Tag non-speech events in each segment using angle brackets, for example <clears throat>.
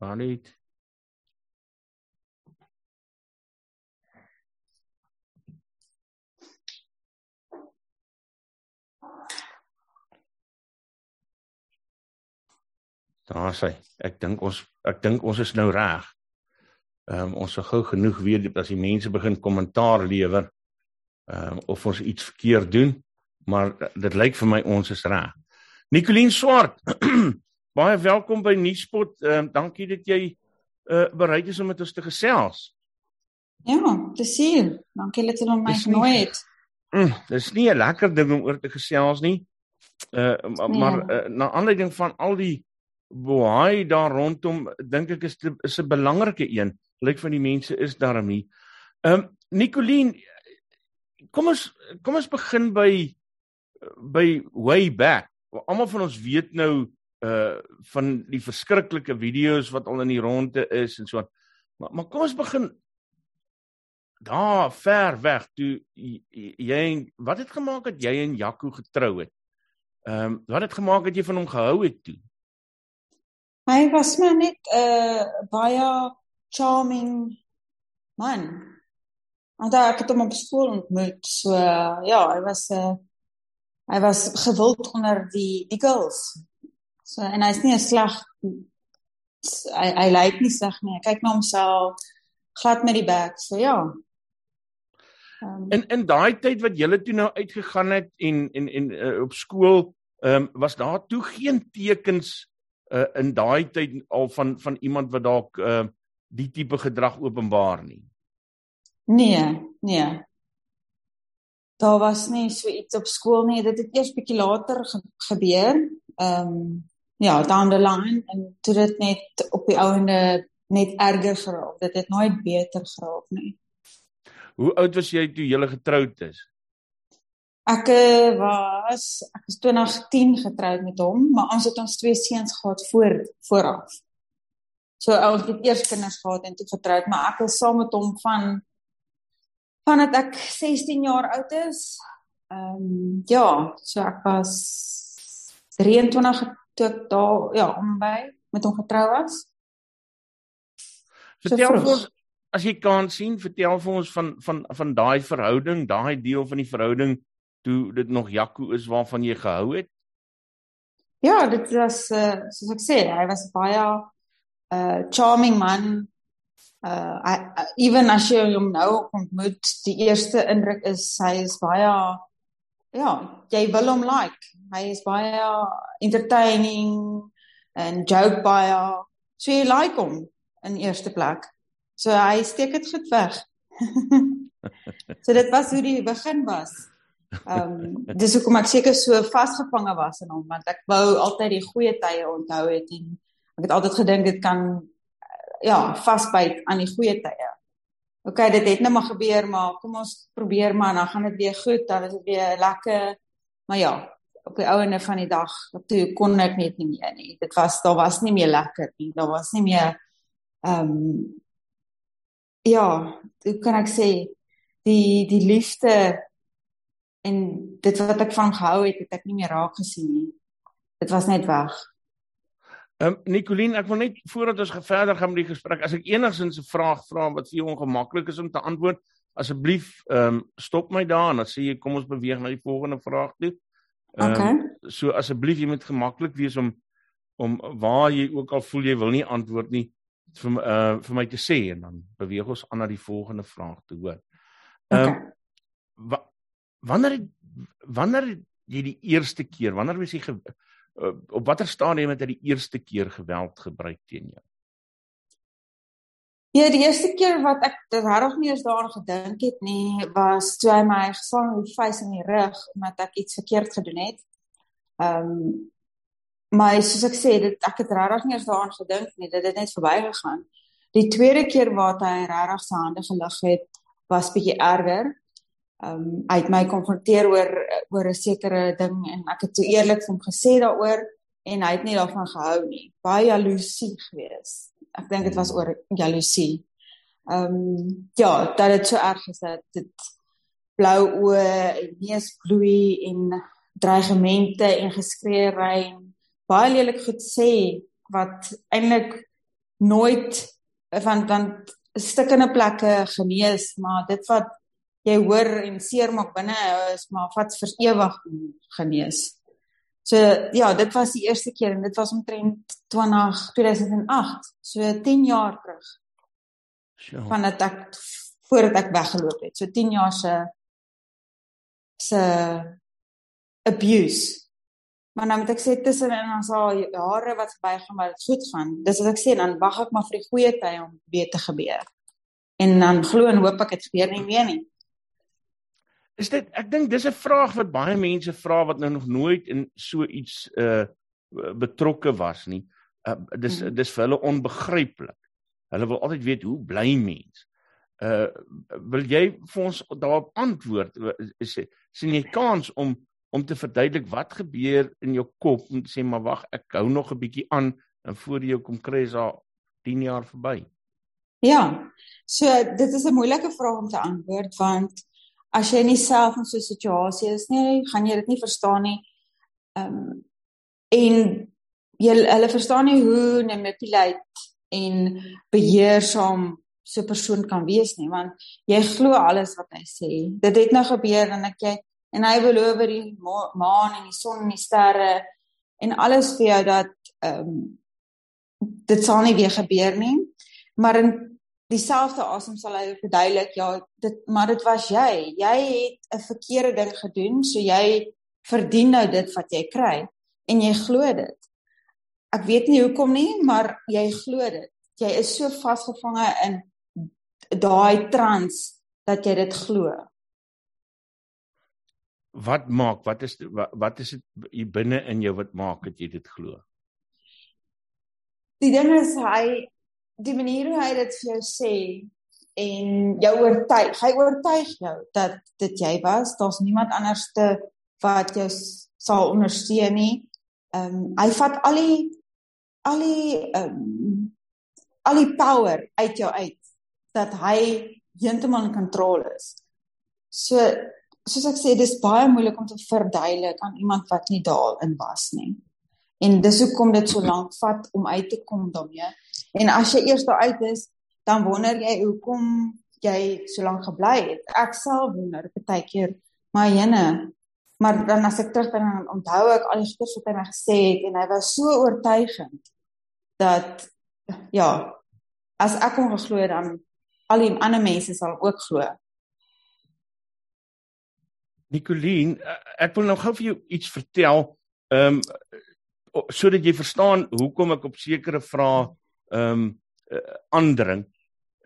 Valid. Daar sê ek dink ons ek dink ons is nou reg. Ehm um, ons sou gou genoeg weet as die mense begin kommentaar lewer ehm um, of ons iets verkeerd doen, maar dit lyk vir my ons is reg. Nicoline Swart. <clears throat> baie welkom by Nuuspot. Ehm um, dankie dat jy uh bereid is om met ons te gesels. Ja, hier. Dankie dat jy my genooi het. Mm, dis nie 'n lekker ding om oor te gesels nie. Uh maar uh, na aanleiding van al die boei daar rondom dink ek is is 'n belangrike een. Lyk van die mense is daarmee. Ehm um, Nicoline kom ons kom ons begin by by way back. Almal van ons weet nou uh van die verskriklike video's wat al in die ronde is en so aan. Maar maar kom ons begin daar ver weg toe jy wat het gemaak dat jy en Jaco getrou het? Ehm um, wat het gemaak dat jy van hom gehou het toe? Hy was maar net 'n uh, baie charming man. Want ek het hom op skool ontmoet. So uh, ja, hy was 'n uh, hy was gewild onder die die girls. So en hy's nie 'n sleg hy hy lyk nie sleg nie. Hy kyk na homself glad met die bek. So ja. Um, in in daai tyd wat julle toe nou uitgegaan het en en en uh, op skool, ehm um, was daar toe geen tekens uh, in daai tyd al van van iemand wat dalk uh, die tipe gedrag openbaar nie. Nee, nee. Daar was nie so iets op skool nie. Dit het eers bietjie later ge gebeur. Ehm um, ja, down the line en toe dit net op die ouende net erger geraak. Dit het nooit beter geraak nie. Hoe oud was jy toe jy getroud is? Ek eh, was ek is 2010 getroud met hom, maar ons het ons twee seuns gehad voor vooraf. So ons het eers kinders gehad en toe getroud, maar ek is saam met hom van vandat ek 16 jaar oud is. Ehm um, ja, so ek was 23 toe ek daar ja, om by met hom getrou was. Vertel so ons as jy kan sien, vertel vir ons van van van daai verhouding, daai deel van die verhouding toe dit nog Jaco is waarvan jy gehou het? Ja, dit was uh, soos ek sê, hy was baie uh charming man. Uh I, uh, even as jy hom nou ontmoet, die eerste indruk is hy is baie ja, jy wil hom like. Hy is baie entertaining en joke baie. So jy like hom in eerste plek. So hy steek dit goed weg. <laughs> so dit was hoe die begin was. Ehm um, dis hoekom ek seker so vasgevange was in hom want ek wou altyd die goeie tye onthou het en ek het altyd gedink dit kan ja, vasbyt aan die goeie tye. OK, dit het nou maar gebeur, maar kom ons probeer maar dan gaan dit weer goed, dan is dit weer lekker. Maar ja, op die ouene van die dag, toe kon ek net nie meer nie. Dit was daar was nie meer lekker nie. Daar was nie meer ehm um, ja, hoe kan ek sê die die liefde en dit wat ek van gehou het, het ek nie meer raak gesien nie. Dit was net weg. Ehm um, Nicoline, ek wil net voordat ons verder gaan met die gesprek, as ek enigsins 'n vraag vra wat vir jou ongemaklik is om te antwoord, asseblief ehm um, stop my daar en dan sê jy kom ons beweeg na die volgende vraag toe. Um, okay. So asseblief jy moet gemaklik wees om om waar jy ook al voel jy wil nie antwoord nie vir uh vir my te sê en dan beweeg ons aan na die volgende vraag toe hoor. Ehm um, okay wanneer wanneer jy die eerste keer, wanneer was jy uh, op watter stadium het jy die eerste keer geweld gebruik teen jou? Ja, die eerste keer wat ek regtig nie eens daaraan gedink het nie, was toe hy my geslaan het met die vuis in die rug omdat ek iets verkeerd gedoen het. Ehm um, maar soos ek sê, dit ek het regtig nie eens daaraan gedink nie, dit het net verbygegaan. Die tweede keer wat hy regtig sy hande gelig het, was bietjie erger um, hy het my konfronteer oor oor 'n sekere ding en ek het toe eerlik vir hom gesê daaroor en hy het nie daarvan gehou nie. Baie jaloesie gewees. Ek dink dit was oor jaloesie. Ehm um, ja, dat dit so erg is dat dit blou oë en neusbloei en dreigemente en geskreeery en baie lelik goed sê wat eintlik nooit van van stukkende plekke genees, maar dit wat jy hoor en seermaak binne is maar wat vir ewig genees. So ja, dit was die eerste keer en dit was omtrent 20 2008, so 10 jaar terug. Sjoe. Van dit ek voordat ek weggeloop het. So 10 jaar se se abuse. Maar nou moet ek sê tussen en dan sal jare wat verbygaan maar dit goed gaan. Dis wat ek sê dan wag ek maar vir die goeie tyd om weer te gebeur. En dan glo en hoop ek dit gebeur nie weer nie. Is dit ek dink dis 'n vraag wat baie mense vra wat nou nog nooit in so iets uh betrokke was nie. Uh, dis hmm. dis vir hulle onbegryplik. Hulle wil altyd weet hoe bly mens. Uh wil jy vir ons daarop antwoord? Is sien jy kans om om te verduidelik wat gebeur in jou kop om te sê maar wag, ek hou nog 'n bietjie aan en voor jy kom kry is daar 10 jaar verby. Ja. So dit is 'n moeilike vraag om te antwoord want as jy nie self in so 'n situasie is nie, gaan jy dit nie verstaan nie. Ehm um, en jy hulle verstaan nie hoe manipulate en beheer saam so 'n persoon kan wees nie, want jy glo alles wat hy sê. Dit het nou gebeur en ek jy en hy beloof die maan en die son en die sterre en alles vir jou dat ehm um, dit sal nie weer gebeur nie. Maar in dieselfde asem sal hy verduidelik ja dit maar dit was jy. Jy het 'n verkeerde ding gedoen so jy verdien nou dit wat jy kry. En jy glo dit. Ek weet nie hoekom nie maar jy glo dit. Jy is so vasgevange in daai trans dat jy dit glo. Wat maak wat is wat, wat is dit binne in jou wat maak dat jy dit glo? Die ding is hy die manier hoe hy dit vir jou sê en jou oortuig, hy oortuig jou dat dit jy was, daar's niemand anderste wat jou sal ondersteun nie. Ehm um, hy vat al die al die ehm um, al die power uit jou uit dat hy heeltemal in kontrole is. So soos ek sê, dis baie moeilik om te verduidelik aan iemand wat nie daarin was nie. En dis hoekom dit so lank vat om uit te kom daarmee. En as jy eers daar uit is, dan wonder jy hoekom jy so lank gebly het. Ek self wonder baie keer, maar jene, maar dan as ek terug dan onthou ek al die goeie wat hy my gesê het en hy was so oortuigend dat ja, as ek hom geglo het dan al die ander mense sal ook glo. Nicoline, ek wil nou gou vir jou iets vertel. Ehm um, sodat jy verstaan hoekom ek op sekere vrae ehm um, uh, aandring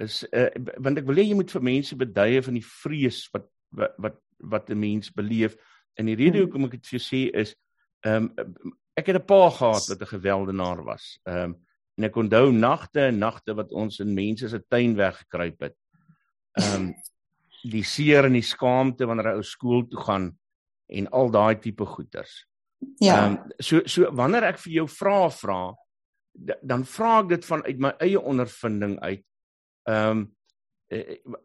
is uh, want ek wil hê jy moet vir mense beduie van die vrees wat wat wat, wat 'n mens beleef en die rede hmm. hoekom ek dit vir jou sê is ehm um, ek het 'n pa gehad wat 'n geweldenaar was ehm um, en ek onthou nagte en nagte wat ons in mense se tuin weggekruip het ehm um, die seer en die skaamte wanneer hy ou skool toe gaan en al daai tipe goeters Ja. Ehm um, so so wanneer ek vir jou vra vra dan vra ek dit van uit my eie ondervinding uit. Ehm um,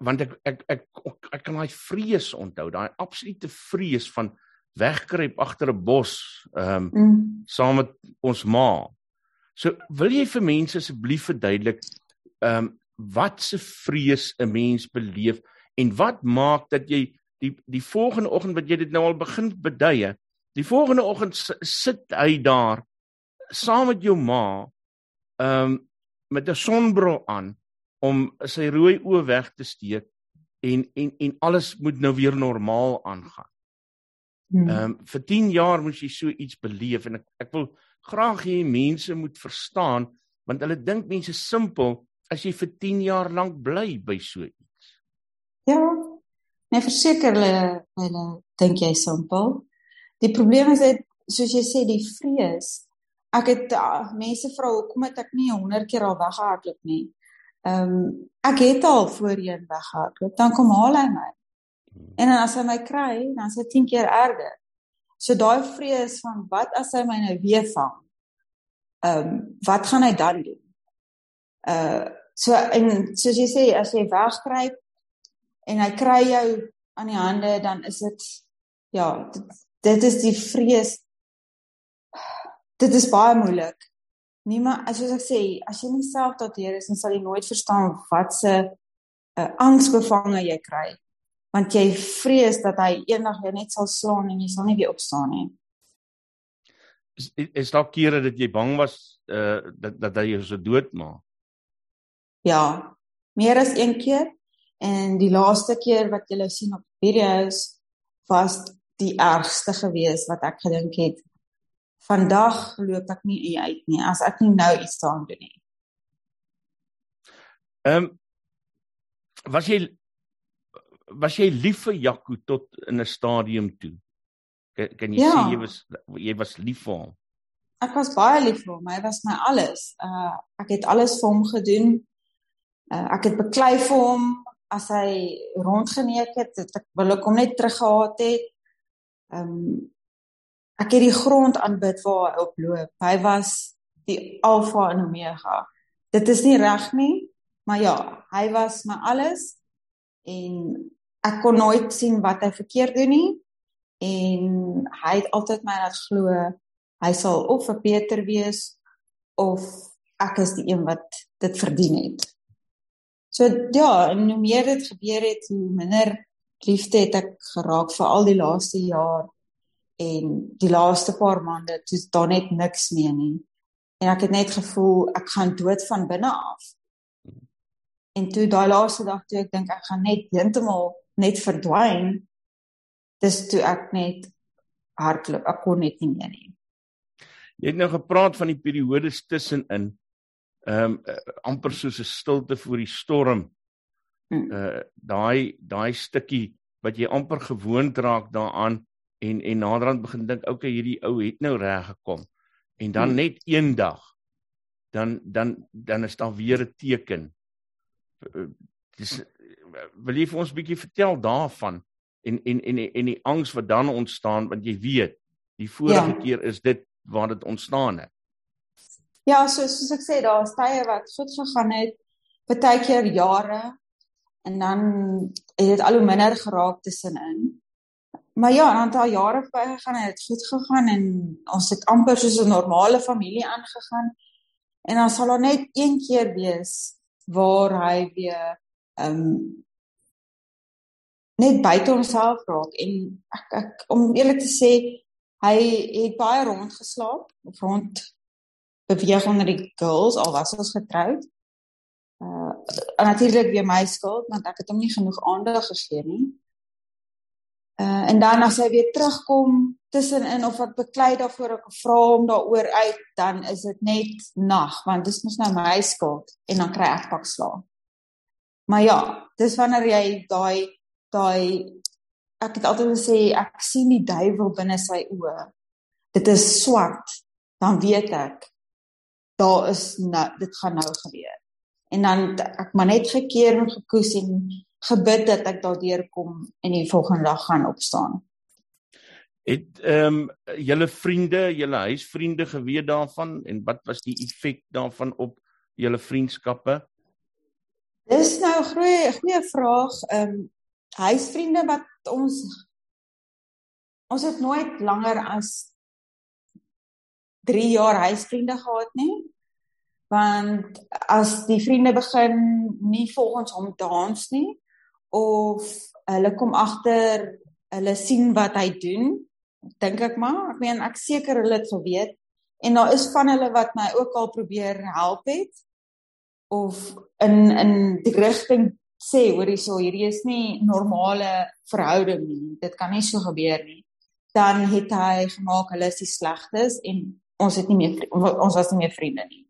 want ek ek ek ek, ek kan daai vrees onthou, daai absolute vrees van wegkruip agter 'n bos ehm um, mm. saam met ons ma. So wil jy vir mense asseblief verduidelik ehm um, wat se vrees 'n mens beleef en wat maak dat jy die die volgende oggend wat jy dit nou al begin beduie Die volgende oggend sit hy daar saam met jou ma um met 'n sonbril aan om sy rooi oë weg te steek en en en alles moet nou weer normaal aangaan. Hmm. Um vir 10 jaar moes jy so iets beleef en ek ek wil graag hê mense moet verstaan want hulle dink mense simpel as jy vir 10 jaar lank bly by so iets. Ja. Nee, verseker hulle hulle dink jy simpel. Die probleem is dit soos jy sê die vrees. Ek het uh, mense vra hoekom het ek nie 100 keer al weggehardloop nie. Ehm um, ek het al voorheen weggehardloop, dan kom haal hy my. Hmm. En dan as hy my kry, dan is dit 10 keer erger. So daai vrees van wat as hy my nou weer vang? Ehm um, wat gaan hy dan doen? Uh so en soos jy sê as jy wegkruip en hy kry jou aan die hande dan is dit ja, dit, dit is die vrees dit is baie moeilik Nee, maar as ek sê, as jy nie self daardeur is, dan sal jy nooit verstaan wat se 'n uh, angsbevange jy kry. Want jy vrees dat hy eendag jou net sal slaan en jy sal nie weer opstaan nie. Is is daar kere dat jy bang was uh dat dat hy jou so doodmaak? Ja, meer as een keer en die laaste keer wat jy sien op video's was die ergste gewees wat ek gedink het vandag loop ek nie uit nie as ek nie nou iets staan doen nie. Ehm um, was jy was jy lief vir Jaco tot in 'n stadium toe? Kan, kan jy ja. sê jy was jy was lief vir hom? Ek was baie lief vir hom. Hy was my alles. Uh ek het alles vir hom gedoen. Uh ek het beklei vir hom as hy rondgeneek het, het ek wil ek hom net teruggehaat het. Ehm um, ek het die grond aanbid waar hy oploop. Hy was die alfa en omega. Dit is nie reg nie, maar ja, hy was my alles en ek kon nooit sien wat hy verkeerd doen nie en hy het altyd my laat glo hy sal of vir Peter wees of ek is die een wat dit verdien het. So ja, en hoe meer dit gebeur het, hoe minder liefde het ek geraak vir al die laaste jaar en die laaste paar maande toe daar net niks meer nie. En ek het net gevoel ek gaan dood van binne af. En toe daai laaste dag toe ek dink ek gaan net heeltemal net verdwyn. Dis toe ek net hardloop. Ek kon net nie meer nie. Jy het nou gepraat van die periodes tussenin. Ehm um, amper soos 'n stilte voor die storm. Uh daai daai stukkie wat jy amper gewoond raak daaraan en en naderhand begin dink okay hierdie ou het nou reg gekom. En dan hmm. net eendag dan dan dan is daar weer 'n teken. Dis wil jy vir ons 'n bietjie vertel daarvan? En en en en die angs wat dan ontstaan want jy weet die vorige ja. keer is dit waar dit ontstaan het. Ja so soos ek sê daar is tye wat goed gegaan het baie keer jare en dan het dit al hoe minder geraak tussenin maar ja, 'n aantal jare verbygegaan en dit goed gegaan en ons het amper soos 'n normale familie aangegaan. En dan sal daar net een keer wees waar hy weer ehm um, net buite homself raak en ek ek om eerlik te sê hy het baie rond geslaap of rond beweeg onder die girls al was ons getroud. Uh natuurlik weer my skuld want ek het hom nie genoeg aandag gegee nie. Uh, en dan as hy weer terugkom tussenin of ek beklei daarvoor ek vra hom daaroor uit dan is dit net nag want dis mos nou my skuld en dan kry ek pak slaap. Maar ja, dis wanneer jy daai daai ek het altyd gesê ek sien die duiwel binne sy oë. Dit is swart. Dan weet ek daar is nou dit gaan nou gebeur. En dan ek maar net gekeer en gekoes en gebid dat ek daardeur kom en die volgende dag gaan opstaan. Het ehm um, julle vriende, julle huisvriende geweet daarvan en wat was die effek daarvan op julle vriendskappe? Dis nou 'n goeie goeie vraag. Ehm um, huisvriende wat ons ons het nooit langer as 3 jaar huisvriende gehad nie want as die vriende begin nie volgens hom dans nie of hulle kom agter hulle sien wat hy doen dink ek maar. Ek meen ek seker hulle het geweet. En daar is van hulle wat my ook al probeer help het. Of in in die rigting sê hoor hierso hierdie is nie normale verhouding nie. Dit kan nie so gebeur nie. Dan het hy gemaak hulle is die slegstes en ons het nie meer ons was nie meer vriende nie.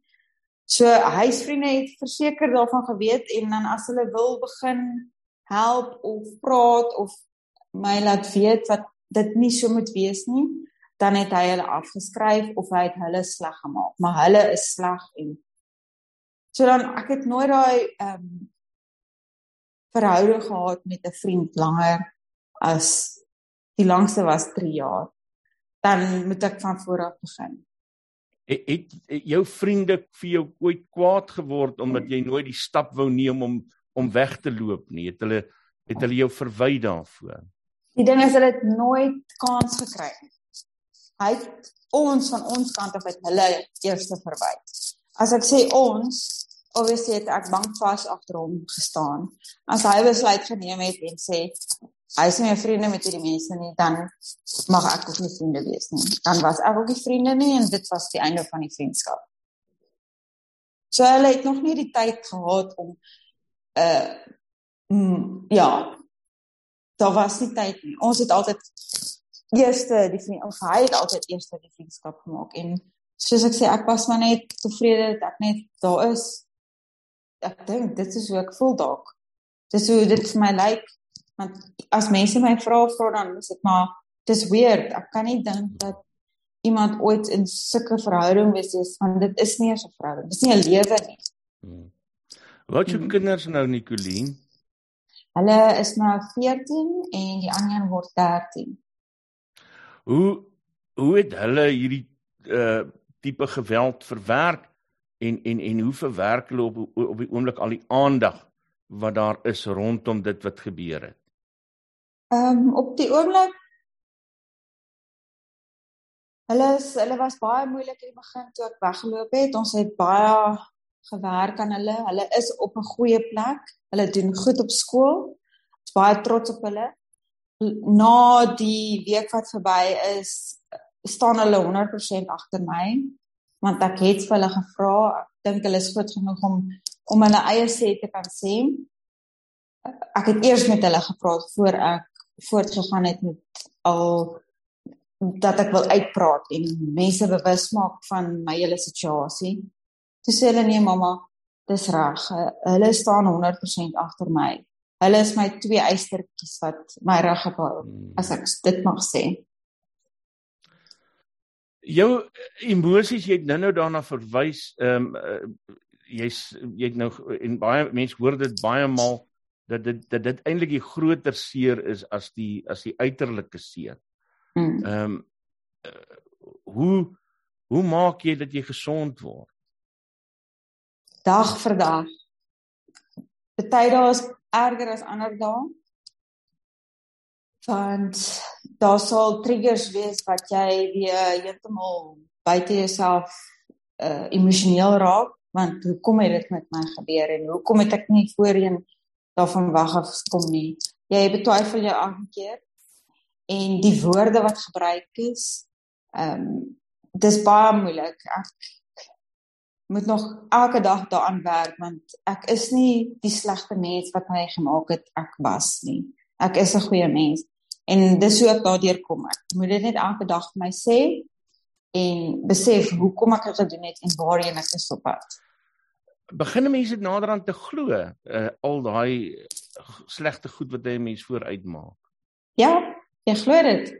So huisvriende het verseker daarvan geweet en dan as hulle wil begin help of praat of my laat weet wat dit nie so moet wees nie, dan het hy hulle afgeskryf of hy het hulle sleg gemaak, maar hulle is sleg en so dan ek het nooit daai ehm um, verhouding gehad met 'n vriend langer as die langste was 3 jaar. Dan moet ek van voor af begin. Het, het, het jou vriende vir jou ooit kwaad geword omdat jy nooit die stap wou neem om om weg te loop nie. Het hulle het hulle jou verwy daarvoor. Die ding is hulle het nooit kans gekry nie. hy het ons van ons kant af uit hulle eerste verwy. As ek sê ons, obviously het ek bank vas agter hom gestaan. As hy besluit geneem het en sê hy is nie meer vriende met hierdie mense nie, dan mag ek ook nie vriende wees nie. Dan was ek ook nie vriende nie en dit was die einde van die vriendskap. So hulle het nog nie die tyd gehad om uh ja, daar was nie tyd nie. Ons het altyd eerste die vriend, hy het altyd eerste die vriendskap gemaak en soos ek sê ek was maar net tevrede dat ek net daar is. Ek dink dit is hoe ek voel dalk. Dis hoe dit vir my lyk want as mense my vra vra dan is dit maar dis weird. Ek kan nie dink dat iemand ooit in sulke verhouding wees is want dit is nie 'n verhouding. Dis nie 'n lewe nie. Wat jou hmm. kinders nou Nicoline? Hulle is nou 14 en die ander word 13. Hoe hoe het hulle hierdie uh tipe geweld verwerk en en en hoe verwerk hulle op op die oomblik al die aandag wat daar is rondom dit wat gebeur het? Ehm um, op die oomblik Hulle is hulle was baie moeilik in die begin toe ek weggeloop het. Ons het baie gewerk aan hulle. Hulle is op 'n goeie plek. Hulle doen goed op skool. Ons baie trots op hulle. Na die week wat verby is, staan hulle 100% agter my want ek het vir hulle gevra. Ek dink hulle is goed genoeg om om hulle eie sê te kan sê. Ek het eers met hulle gepraat voor ek voortgegaan het met al dat ek wil uitpraat en mense bewus maak van my hele situasie. Toe sê hulle nee mamma, dis reg. Hulle staan 100% agter my. Hulle is my twee eystertjies wat my reg gehou hmm. as ek dit mag sê. Jou emosies, jy het nou-nou daarna verwys, ehm um, jy's jy het nou en baie mense hoor dit baie maal dat dit dat dit eintlik die groter seer is as die as die uiterlike seer. Hmm. Ehm um, hoe hoe maak jy dat jy gesond word? Dag vir dag. Party dae is erger as ander dae. Want daar sal triggers wees wat jy weer heeltemal buite jouself uh emosioneel raak want hoekom het dit met my gebeur en hoekom het ek nie voorheen daarvan wag af gekom nie. Jy betwyfel jou elke keer en die woorde wat gebruik is ehm um, dis baie moeilik. Ek moet nog elke dag daaraan werk want ek is nie die slegte mens wat my gemaak het ek was nie. Ek is 'n goeie mens en dis hoe ek daardeur kom. Ek moet dit net elke dag vir my sê en besef hoekom ek dit gedoen het en waarheen ek is op pad. Begin mense nader aan te glo uh, al daai slegte goed wat jy mens vooruit maak. Ja, jy glo dit.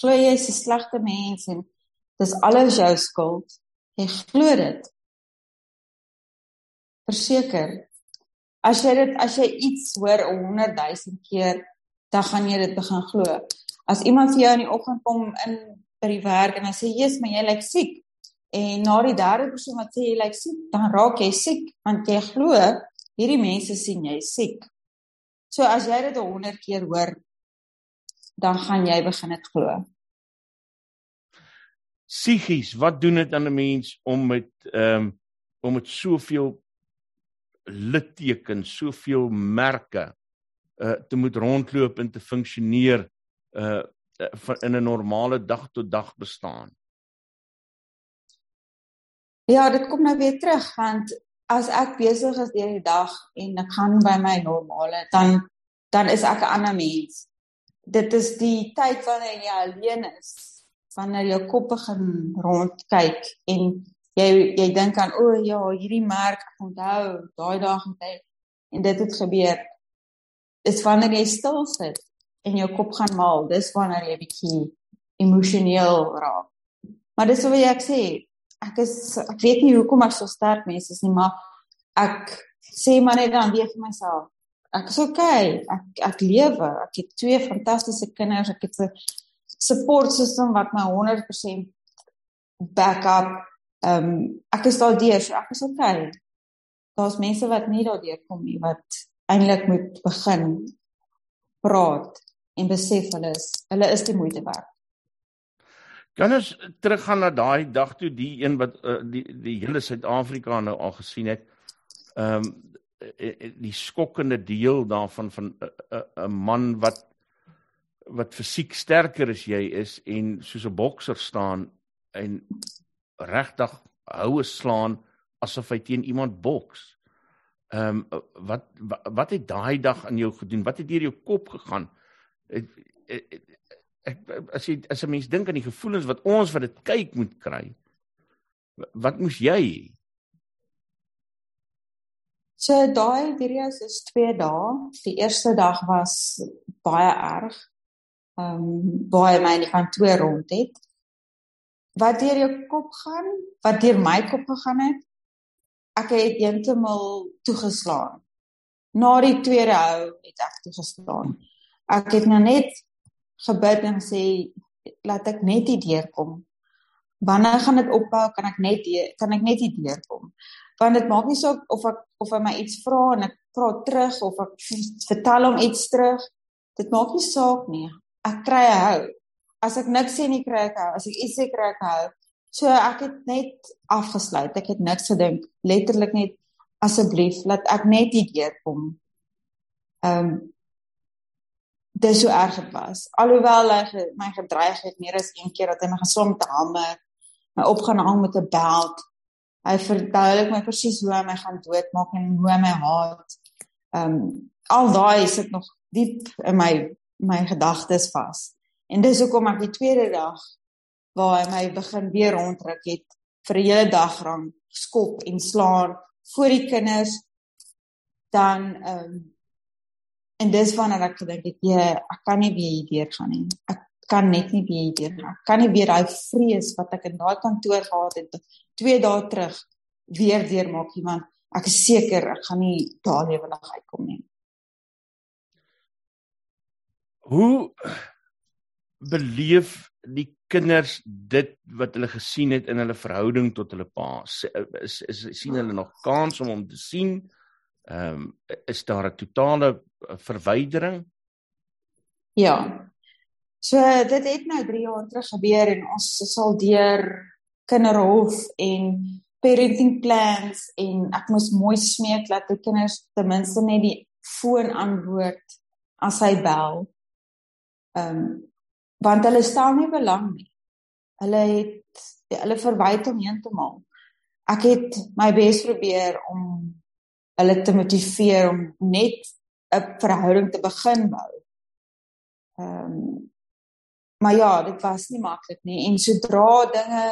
Glo jy is 'n slegte mens en dis alles jou skuld? Jy glo dit. Verseker. As jy dit as jy iets hoor 100 000 keer, dan gaan jy dit begin glo. As iemand vir jou in die oggend kom in by die werk en hy sê, "Jesus, maar jy lyk siek." En na die derde persoon wat sê jy lyk siek, dan raak jy siek want jy glo hierdie mense sien jy siek. So as jy dit 100 keer hoor, dan gaan jy begin dit glo. Psigies, wat doen dit aan 'n mens om met ehm um, om met soveel littekens, soveel merke uh te moet rondloop en te funksioneer uh in 'n normale dag tot dag bestaan. Ja, dit kom nou weer terug want as ek besig is deur die dag en ek gaan by my normale dan dan is ek 'n ander mens dit is die tyd wanneer jy alleen is, wanneer jou kop begin rondkyk en jy jy dink aan o oh, ja, hierdie merk onthou, daai dag het hy en dit het gebeur. Dis wanneer jy stil sit en jou kop gaan maal, dis wanneer jy bietjie emosioneel raak. Maar dis wat ek sê, ek is ek weet nie hoekom ek so sterk mens is nie, maar ek sê maar net dan weer vir myself, ek is okay. Ek ek lewe. Ek het twee fantastiese kinders. Ek het 'n support system wat my 100% back up. Ehm um, ek is daardeur. So ek is okay. Daar's mense wat nie daardeur kom nie wat eintlik moet begin praat en besef hulle is hulle is die moeite werd. Kan ons teruggaan na daai dag toe die een wat uh, die die hele Suid-Afrika nou al gesien het. Ehm um, die skokkende deel daarvan van 'n uh, uh, uh, man wat wat fisiek sterker as jy is en soos 'n bokser staan en regtig houe slaan asof hy teen iemand boks. Ehm um, wat, wat wat het daai dag aan jou gedoen? Wat het deur jou kop gegaan? Ek, ek, ek as jy as 'n mens dink aan die gevoelens wat ons wat dit kyk moet kry. Wat moes jy? So daai video's is 2 dae. Die eerste dag was baie erg ehm um, hy my in die kantoor rond het. Wat deur jou kop gaan? Wat deur my kop gegaan het? Ek het eentemal toegeslaan. Na die tweede hou het ek toegeslaan. Ek het nou net gebid en sê laat ek net hier deurkom. Wanneer gaan dit ophou? Kan ek net die, kan ek net hier deurkom? Want dit maak nie saak of ek of hy my iets vra en ek praat terug of ek <laughs> vertel hom iets terug. Dit maak nie saak nie ek kry hou. As ek niks sê nie kry ek hou. As ek iets sê kry ek hou. So ek het net afgesluit. Ek het niks gedink. Letterlik net asseblief laat ek net hier deurkom. Ehm um, dis so erg dit was. Alhoewel hy my gedreig het meer as een keer dat hy my gesom te hamer, my opgaan hang met 'n beld. Hy verduidelik my presies hoe hy my gaan doodmaak en hoe hy my haat. Ehm um, al daai sit nog diep in my my gedagtes vas. En dis hoekom ek die tweede dag waar hy my begin weer rondruk het vir 'n hele dag lank skop en slaan voor die kinders dan ehm um, en dis wanneer ek gedink het jy ek kan nie weer hier gaan nie. Ek kan net nie weer hier gaan. Ek kan nie weer daai vrees wat ek in daai kantoor gehad het 2 dae terug weer deurmaak nie want ek is seker ek gaan nie daar lewendig uitkom nie. Hoe beleef die kinders dit wat hulle gesien het in hulle verhouding tot hulle pa? Is, is sien hulle nog kans om hom te sien? Ehm um, is daar 'n totale eh, verwydering? Ja. So dit het nou 3 jaar terug gebeur en ons sal deur kinderhof en parenting plans en ek moes mooi smeek dat die kinders ten minste net die foon antwoord as hy bel. Ehm um, want hulle stel nie belang nie. Hulle het hulle verwyd hom heeltemal. Ek het my bes probeer om hulle te motiveer om net 'n verhouding te begin bou. Ehm um, maar ja, dit was nie maklik nie en sodra dinge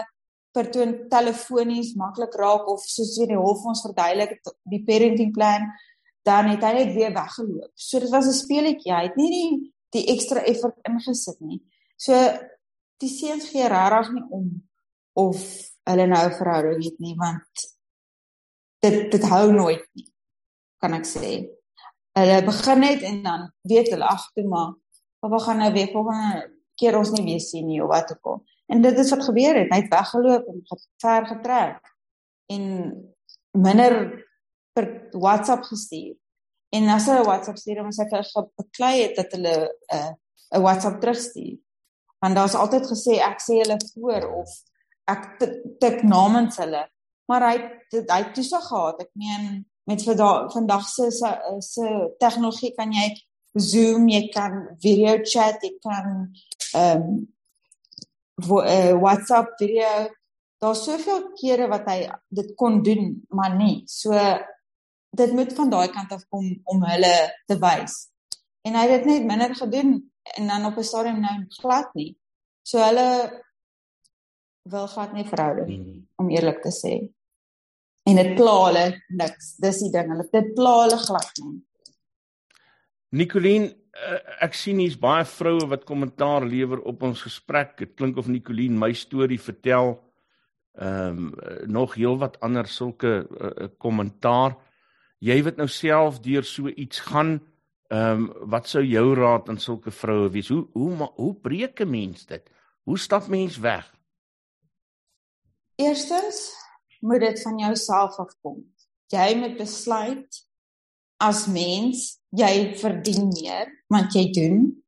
vertoon telefonies maklik raak of soos wie die hof ons verduidelik die parenting plan dan het hy net weer weggeloop. So dit was 'n speletjie. Hy het nie die die ekstra effort ingesit nie. So die seuns gee regtig nie om of hulle nou 'n verhouding het nie want dit dit hou nooit nie. Kan ek sê. Hulle begin net en dan weet hulle ag toe maar papa gaan nou weer volgende keer ons nie weer sien nie of wat ook al. En dit is wat gebeur het. Hy het weggeloop en ver getrek en minder per WhatsApp gestuur. En as hulle WhatsApp stuur, dan sê ek hulle beklei het dat hulle 'n uh, 'n WhatsApp terugstuur. Want daar's altyd gesê ek sê hulle voor of ek tik namens hulle. Maar hy hy het toesig gehad. Ek meen met vandag se se tegnologie kan jy Zoom, jy kan video chat, jy kan ehm um, uh, WhatsApp video. Daar's soveel kere wat hy dit kon doen, maar nie. So dit moet van daai kant af kom om hulle te wys. En hy het dit net minder gedoen en dan op 'n stadium nou glad nie. So hulle wil glad nie verhouding hmm. om eerlik te sê. En dit pla hulle niks. Dis die ding, hulle dit pla hulle glad nie. Nicoline, eh, ek sien hier's baie vroue wat kommentaar lewer op ons gesprek. Dit klink of Nicoline my storie vertel. Ehm um, nog heelwat ander sulke kommentaar. Uh, jy wat nou self deur so iets gaan, ehm um, wat sou jou raad aan sulke vroue wees? Hoe hoe hoe breek 'n mens dit? Hoe stap mens weg? Eerstens moet dit van jouself afkom. Jy moet besluit as mens, jy verdien meer want jy doen.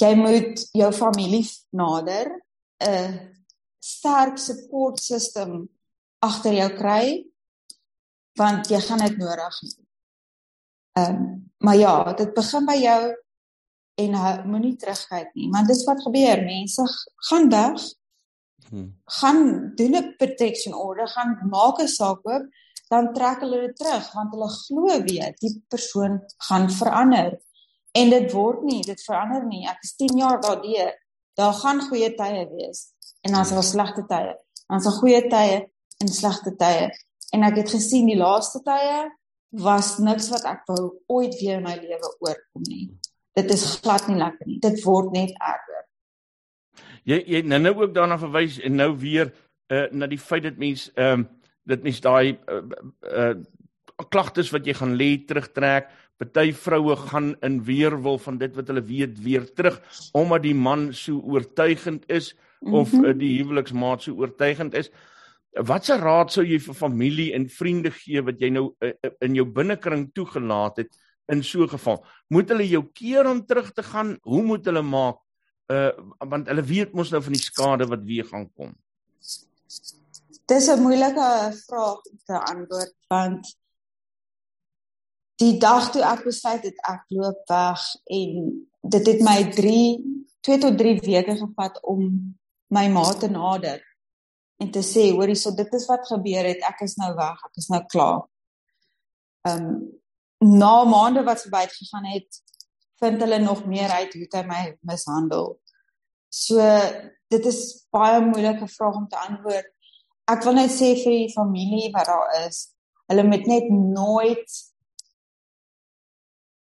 Jy moet jou familie nader 'n sterk support system agter jou kry want jy gaan dit nodig hê. Ehm um, maar ja, dit begin by jou en moenie terugkyk nie want dis wat gebeur. Mense gaan weg hmm. gaan doen 'n protection order gaan maak 'n saak oop dan trek hulle dit terug want hulle glo weet die persoon gaan verander. En dit word nie dit verander nie. Ek is 10 jaar daardeur. Daar gaan goeie tye wees en dan sal slegte tye. Dan sal goeie tye en slegte tye. En ek het gesien die laaste tye was niks wat ek wou ooit weer in my lewe oorkom nie dit is glad nie lekker nie. Dit word net erger. Jy jy nou nou ook daarna verwys en nou weer uh na die feit dat mens ehm um, dit mens daai uh, uh klagtes wat jy gaan lê terugtrek. Party vroue gaan in weerwil van dit wat hulle weet weer terug omdat die man so oortuigend is mm -hmm. of uh, die huweliksmaat so oortuigend is. Watse raad sou jy vir familie en vriende gee wat jy nou uh, in jou binnekring toegelaat het in so 'n geval? Moet hulle jou keer om terug te gaan? Hoe moet hulle maak? Uh want hulle weet mos nou van die skade wat weer gaan kom. Dis 'n moeilike vraag om te antwoord want die dag toe ek besluit het ek loop weg en dit het my 3 2 tot 3 weke gevat om my ma te nader en te sê hoorie so dit is wat gebeur het ek is nou weg ek is nou klaar. Ehm um, na maande wat verby gegaan het, vind hulle nog meer uit hoe hy my mishandel. So dit is baie moeilike vraag om te antwoord. Ek wil net sê vir die familie wat daar is, hulle moet net nooit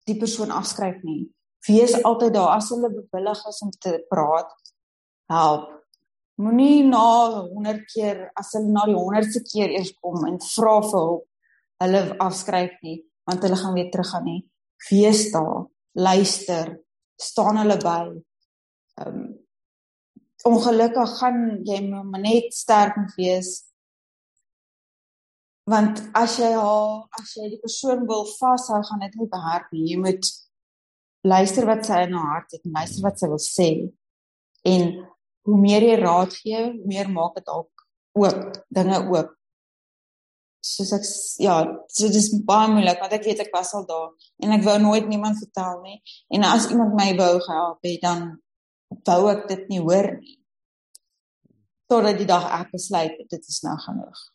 die persoon afskryf nie. Wees altyd daar as hulle bewillig is om te praat. Help. Moenie na 100 keer as hulle na die 100ste keer eers kom en vra vir hulp, hulle afskryf nie want hulle gaan weer terug gaan nie. Wees daar, luister, staan hulle by. Ehm um, ongelukkig gaan jy maar net sterk moet wees. Want as jy haar, as jy die persoon wil vashou, gaan dit nie behark nie. Jy moet luister wat sy in haar hart het en luister wat sy wil sê. En hoe meer jy raad gee, hoe meer maak dit ook oop, dinge oop soos ek ja, so dis baie moeilik want ek weet ek was al daar en ek wou nooit niemand vertel nie. En as iemand my wou gehelp het, dan wou ek dit nie hoor nie. Totdat die dag ek besluit dit is nou genoeg.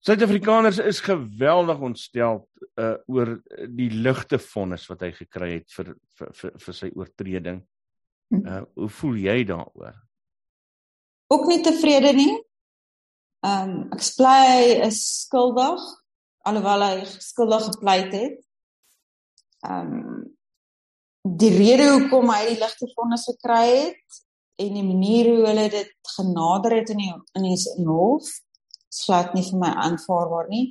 Suid-Afrikaners is geweldig ontstel uh oor die ligte vonnis wat hy gekry het vir vir vir, vir sy oortreding. Uh hoe voel jy daaroor? Ook nie tevrede nie. Ehm um, ek bly is skuldig alhoewel hy skuldig gepleit het. Ehm um, die rede hoekom hy die ligte vonnis gekry het en die manier hoe hulle dit genader het in die in die hof slaat nie vir my aanvaarbaar nie.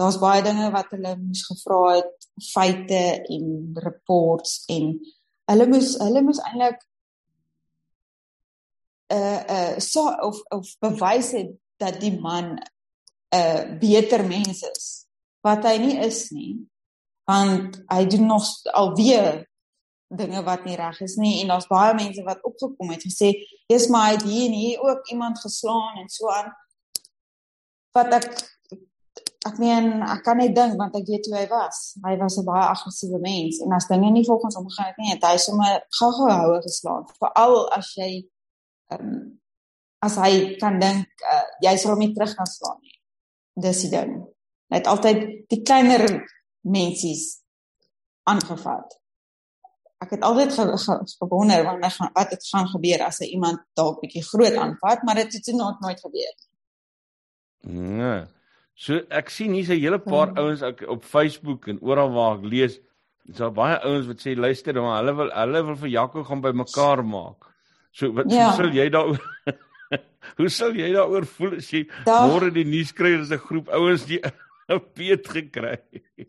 Daar's baie dinge wat hulle moes gevra het, feite en reports en hulle moes hulle moes eintlik uh, uh, so of of bewys het dat die man 'n uh, beter mens is wat hy nie is nie want hy doen nog alweer dinge wat nie reg is nie en daar's baie mense wat opgekom het gesê jy's maar hy het hier en hier ook iemand geslaan en so aan. Wat ek ek meen ek kan net dink want ek weet hoe hy was. Hy was 'n baie aggressiewe mens en as dinge nie volgens hom gegaan het nie het hy sommer gou-gou houe geslaan. Veral as jy um, as hy kan dink uh, jy sal hom nie terug kan slaan nie. Dis die ding. Hy het altyd die kleiner mensies aangevat. Ek het altyd gewonder wanneer gaan wat het gaan gebeur as hy iemand dalk bietjie groot aanvat, maar dit het nooit nooit gebeur nie. Nee. So ek sien hier's 'n hele paar hmm. ouens op Facebook en oral waar ek lees, is daar baie ouens wat sê luister, maar hulle wil hulle wil vir Jaco gaan by mekaar maak. So wat ja. sou jy daaroor <laughs> Hoe sou jy daaroor voel as jy môre die nuus kry dat 'n groep ouens die <laughs> peet gekry het?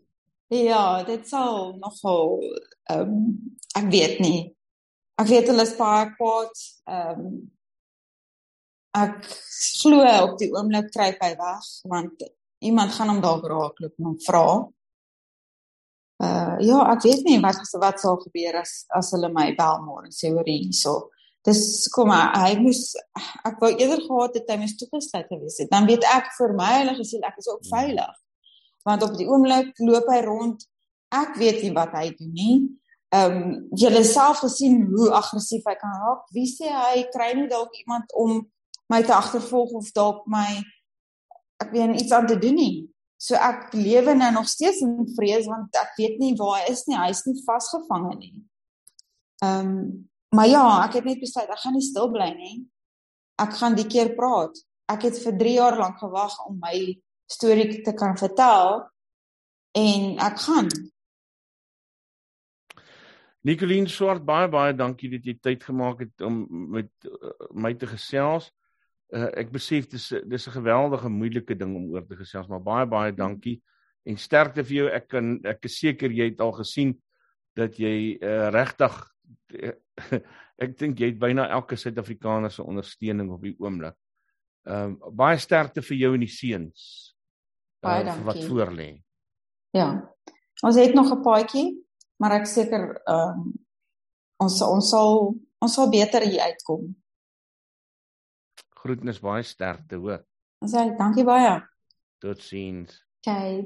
Ja, dit sal nogal ehm um, ek weet nie. Ek weet hulle is baie kwaad. Ehm um, ek glo op die oomblik kry hy weg want iemand gaan hom dalk raakloop en hom vra. Uh ja, ek weet nie wat wat sal gebeur as as hulle my bel môre en sê hoor hierso dis kom maar hy moes ek wou eerder gehad het hy moes toegesluit gewees het. Dan weet ek vir my heilige siel ek is ook hmm. veilig. Want op die oomblik loop hy rond. Ek weet nie wat hy doen nie. Ehm um, julle self gesien hoe aggressief hy kan raak. Wie sê hy kry nie dalk iemand om my te agtervolg of dalk my ek weet iets aan te doen nie. So ek lewe nou nog steeds in vrees want ek weet nie waar hy is nie. Hy is nie vasgevang nie. Ehm um, maar ja, ek het net besluit ek gaan nie stil bly nie. Ek gaan die keer praat. Ek het vir 3 jaar lank gewag om my storie te kan vertel en ek gaan Nicoline Swart baie baie dankie dat jy tyd gemaak het om met uh, my te gesels. Uh, ek besef dis dis 'n geweldige moeilike ding om oor te gesels, maar baie baie dankie en sterkte vir jou. Ek kan ek is seker jy het al gesien dat jy uh, regtig <laughs> ek dink jy het byna elke Suid-Afrikaner se ondersteuning op die oomblik. Ehm uh, baie sterkte vir jou en die seuns. Uh, baie dankie. Wat voor lê. Ja. Ons het nog 'n paadjie maar ek seker ehm um, ons ons sal ons sal beter hier uitkom. Groetnis baie sterkte hoor. Ons sê dankie baie. Totsiens. Okay.